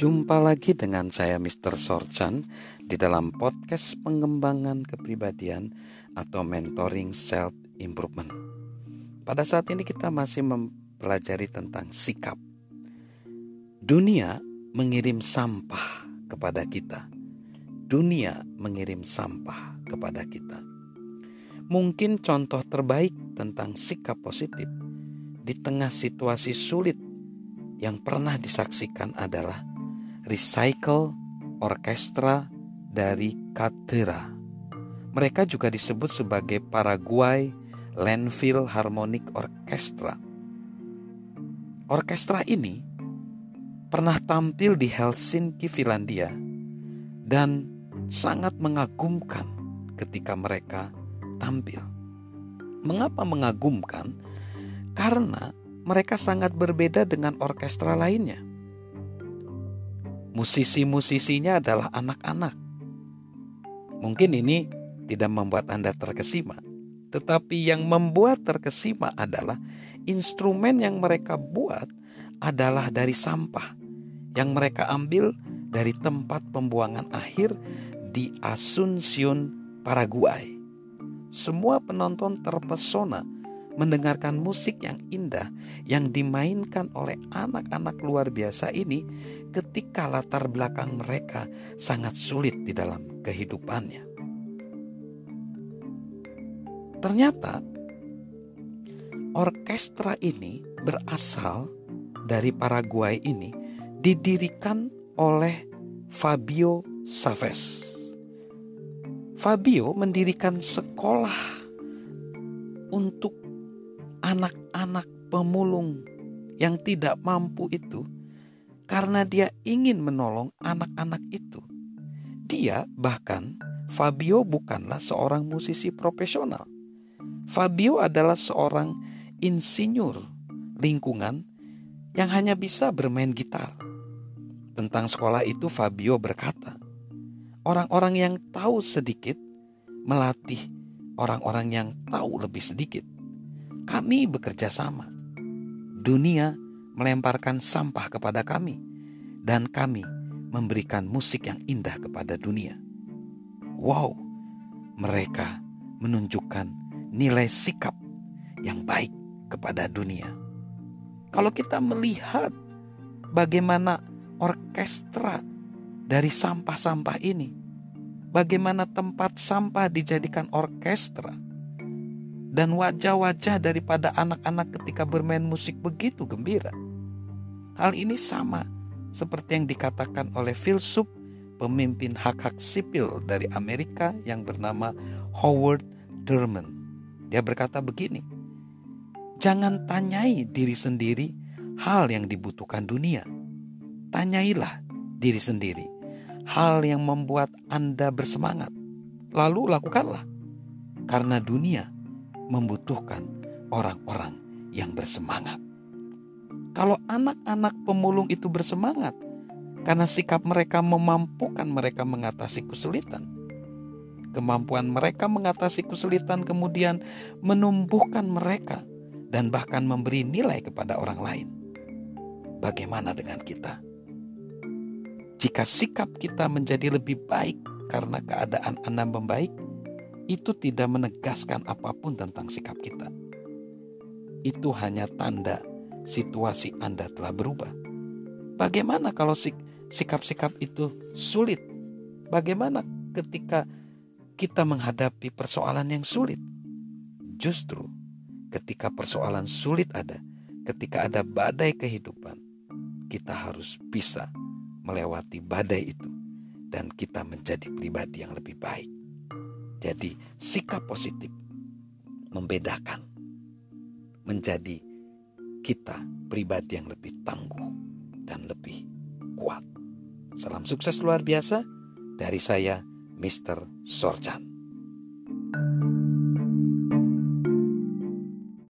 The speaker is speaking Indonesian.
Jumpa lagi dengan saya Mr. Sorchan di dalam podcast pengembangan kepribadian atau mentoring self improvement. Pada saat ini kita masih mempelajari tentang sikap. Dunia mengirim sampah kepada kita. Dunia mengirim sampah kepada kita. Mungkin contoh terbaik tentang sikap positif di tengah situasi sulit yang pernah disaksikan adalah Recycle Orkestra dari Katera. Mereka juga disebut sebagai Paraguay Landfill Harmonic Orchestra. Orkestra ini pernah tampil di Helsinki, Finlandia dan sangat mengagumkan ketika mereka tampil. Mengapa mengagumkan? Karena mereka sangat berbeda dengan orkestra lainnya musisi-musisinya adalah anak-anak. Mungkin ini tidak membuat Anda terkesima, tetapi yang membuat terkesima adalah instrumen yang mereka buat adalah dari sampah yang mereka ambil dari tempat pembuangan akhir di Asuncion, Paraguay. Semua penonton terpesona mendengarkan musik yang indah yang dimainkan oleh anak-anak luar biasa ini ketika latar belakang mereka sangat sulit di dalam kehidupannya. Ternyata orkestra ini berasal dari Paraguay ini didirikan oleh Fabio Saves. Fabio mendirikan sekolah untuk anak-anak pemulung yang tidak mampu itu karena dia ingin menolong anak-anak itu. Dia bahkan Fabio bukanlah seorang musisi profesional. Fabio adalah seorang insinyur lingkungan yang hanya bisa bermain gitar. Tentang sekolah itu Fabio berkata, orang-orang yang tahu sedikit melatih orang-orang yang tahu lebih sedikit. Kami bekerja sama. Dunia melemparkan sampah kepada kami, dan kami memberikan musik yang indah kepada dunia. Wow, mereka menunjukkan nilai sikap yang baik kepada dunia. Kalau kita melihat bagaimana orkestra dari sampah-sampah ini, bagaimana tempat sampah dijadikan orkestra dan wajah-wajah daripada anak-anak ketika bermain musik begitu gembira. Hal ini sama seperti yang dikatakan oleh filsuf pemimpin hak-hak sipil dari Amerika yang bernama Howard Thurman. Dia berkata begini, Jangan tanyai diri sendiri hal yang dibutuhkan dunia. Tanyailah diri sendiri hal yang membuat Anda bersemangat. Lalu lakukanlah. Karena dunia membutuhkan orang-orang yang bersemangat. Kalau anak-anak pemulung itu bersemangat karena sikap mereka memampukan mereka mengatasi kesulitan, kemampuan mereka mengatasi kesulitan kemudian menumbuhkan mereka dan bahkan memberi nilai kepada orang lain. Bagaimana dengan kita? Jika sikap kita menjadi lebih baik karena keadaan Anda membaik, itu tidak menegaskan apa pun tentang sikap kita. Itu hanya tanda situasi Anda telah berubah. Bagaimana kalau sikap-sikap itu sulit? Bagaimana ketika kita menghadapi persoalan yang sulit? Justru ketika persoalan sulit ada, ketika ada badai kehidupan, kita harus bisa melewati badai itu dan kita menjadi pribadi yang lebih baik. Jadi sikap positif membedakan menjadi kita pribadi yang lebih tangguh dan lebih kuat. Salam sukses luar biasa dari saya, Mr. Sorjan.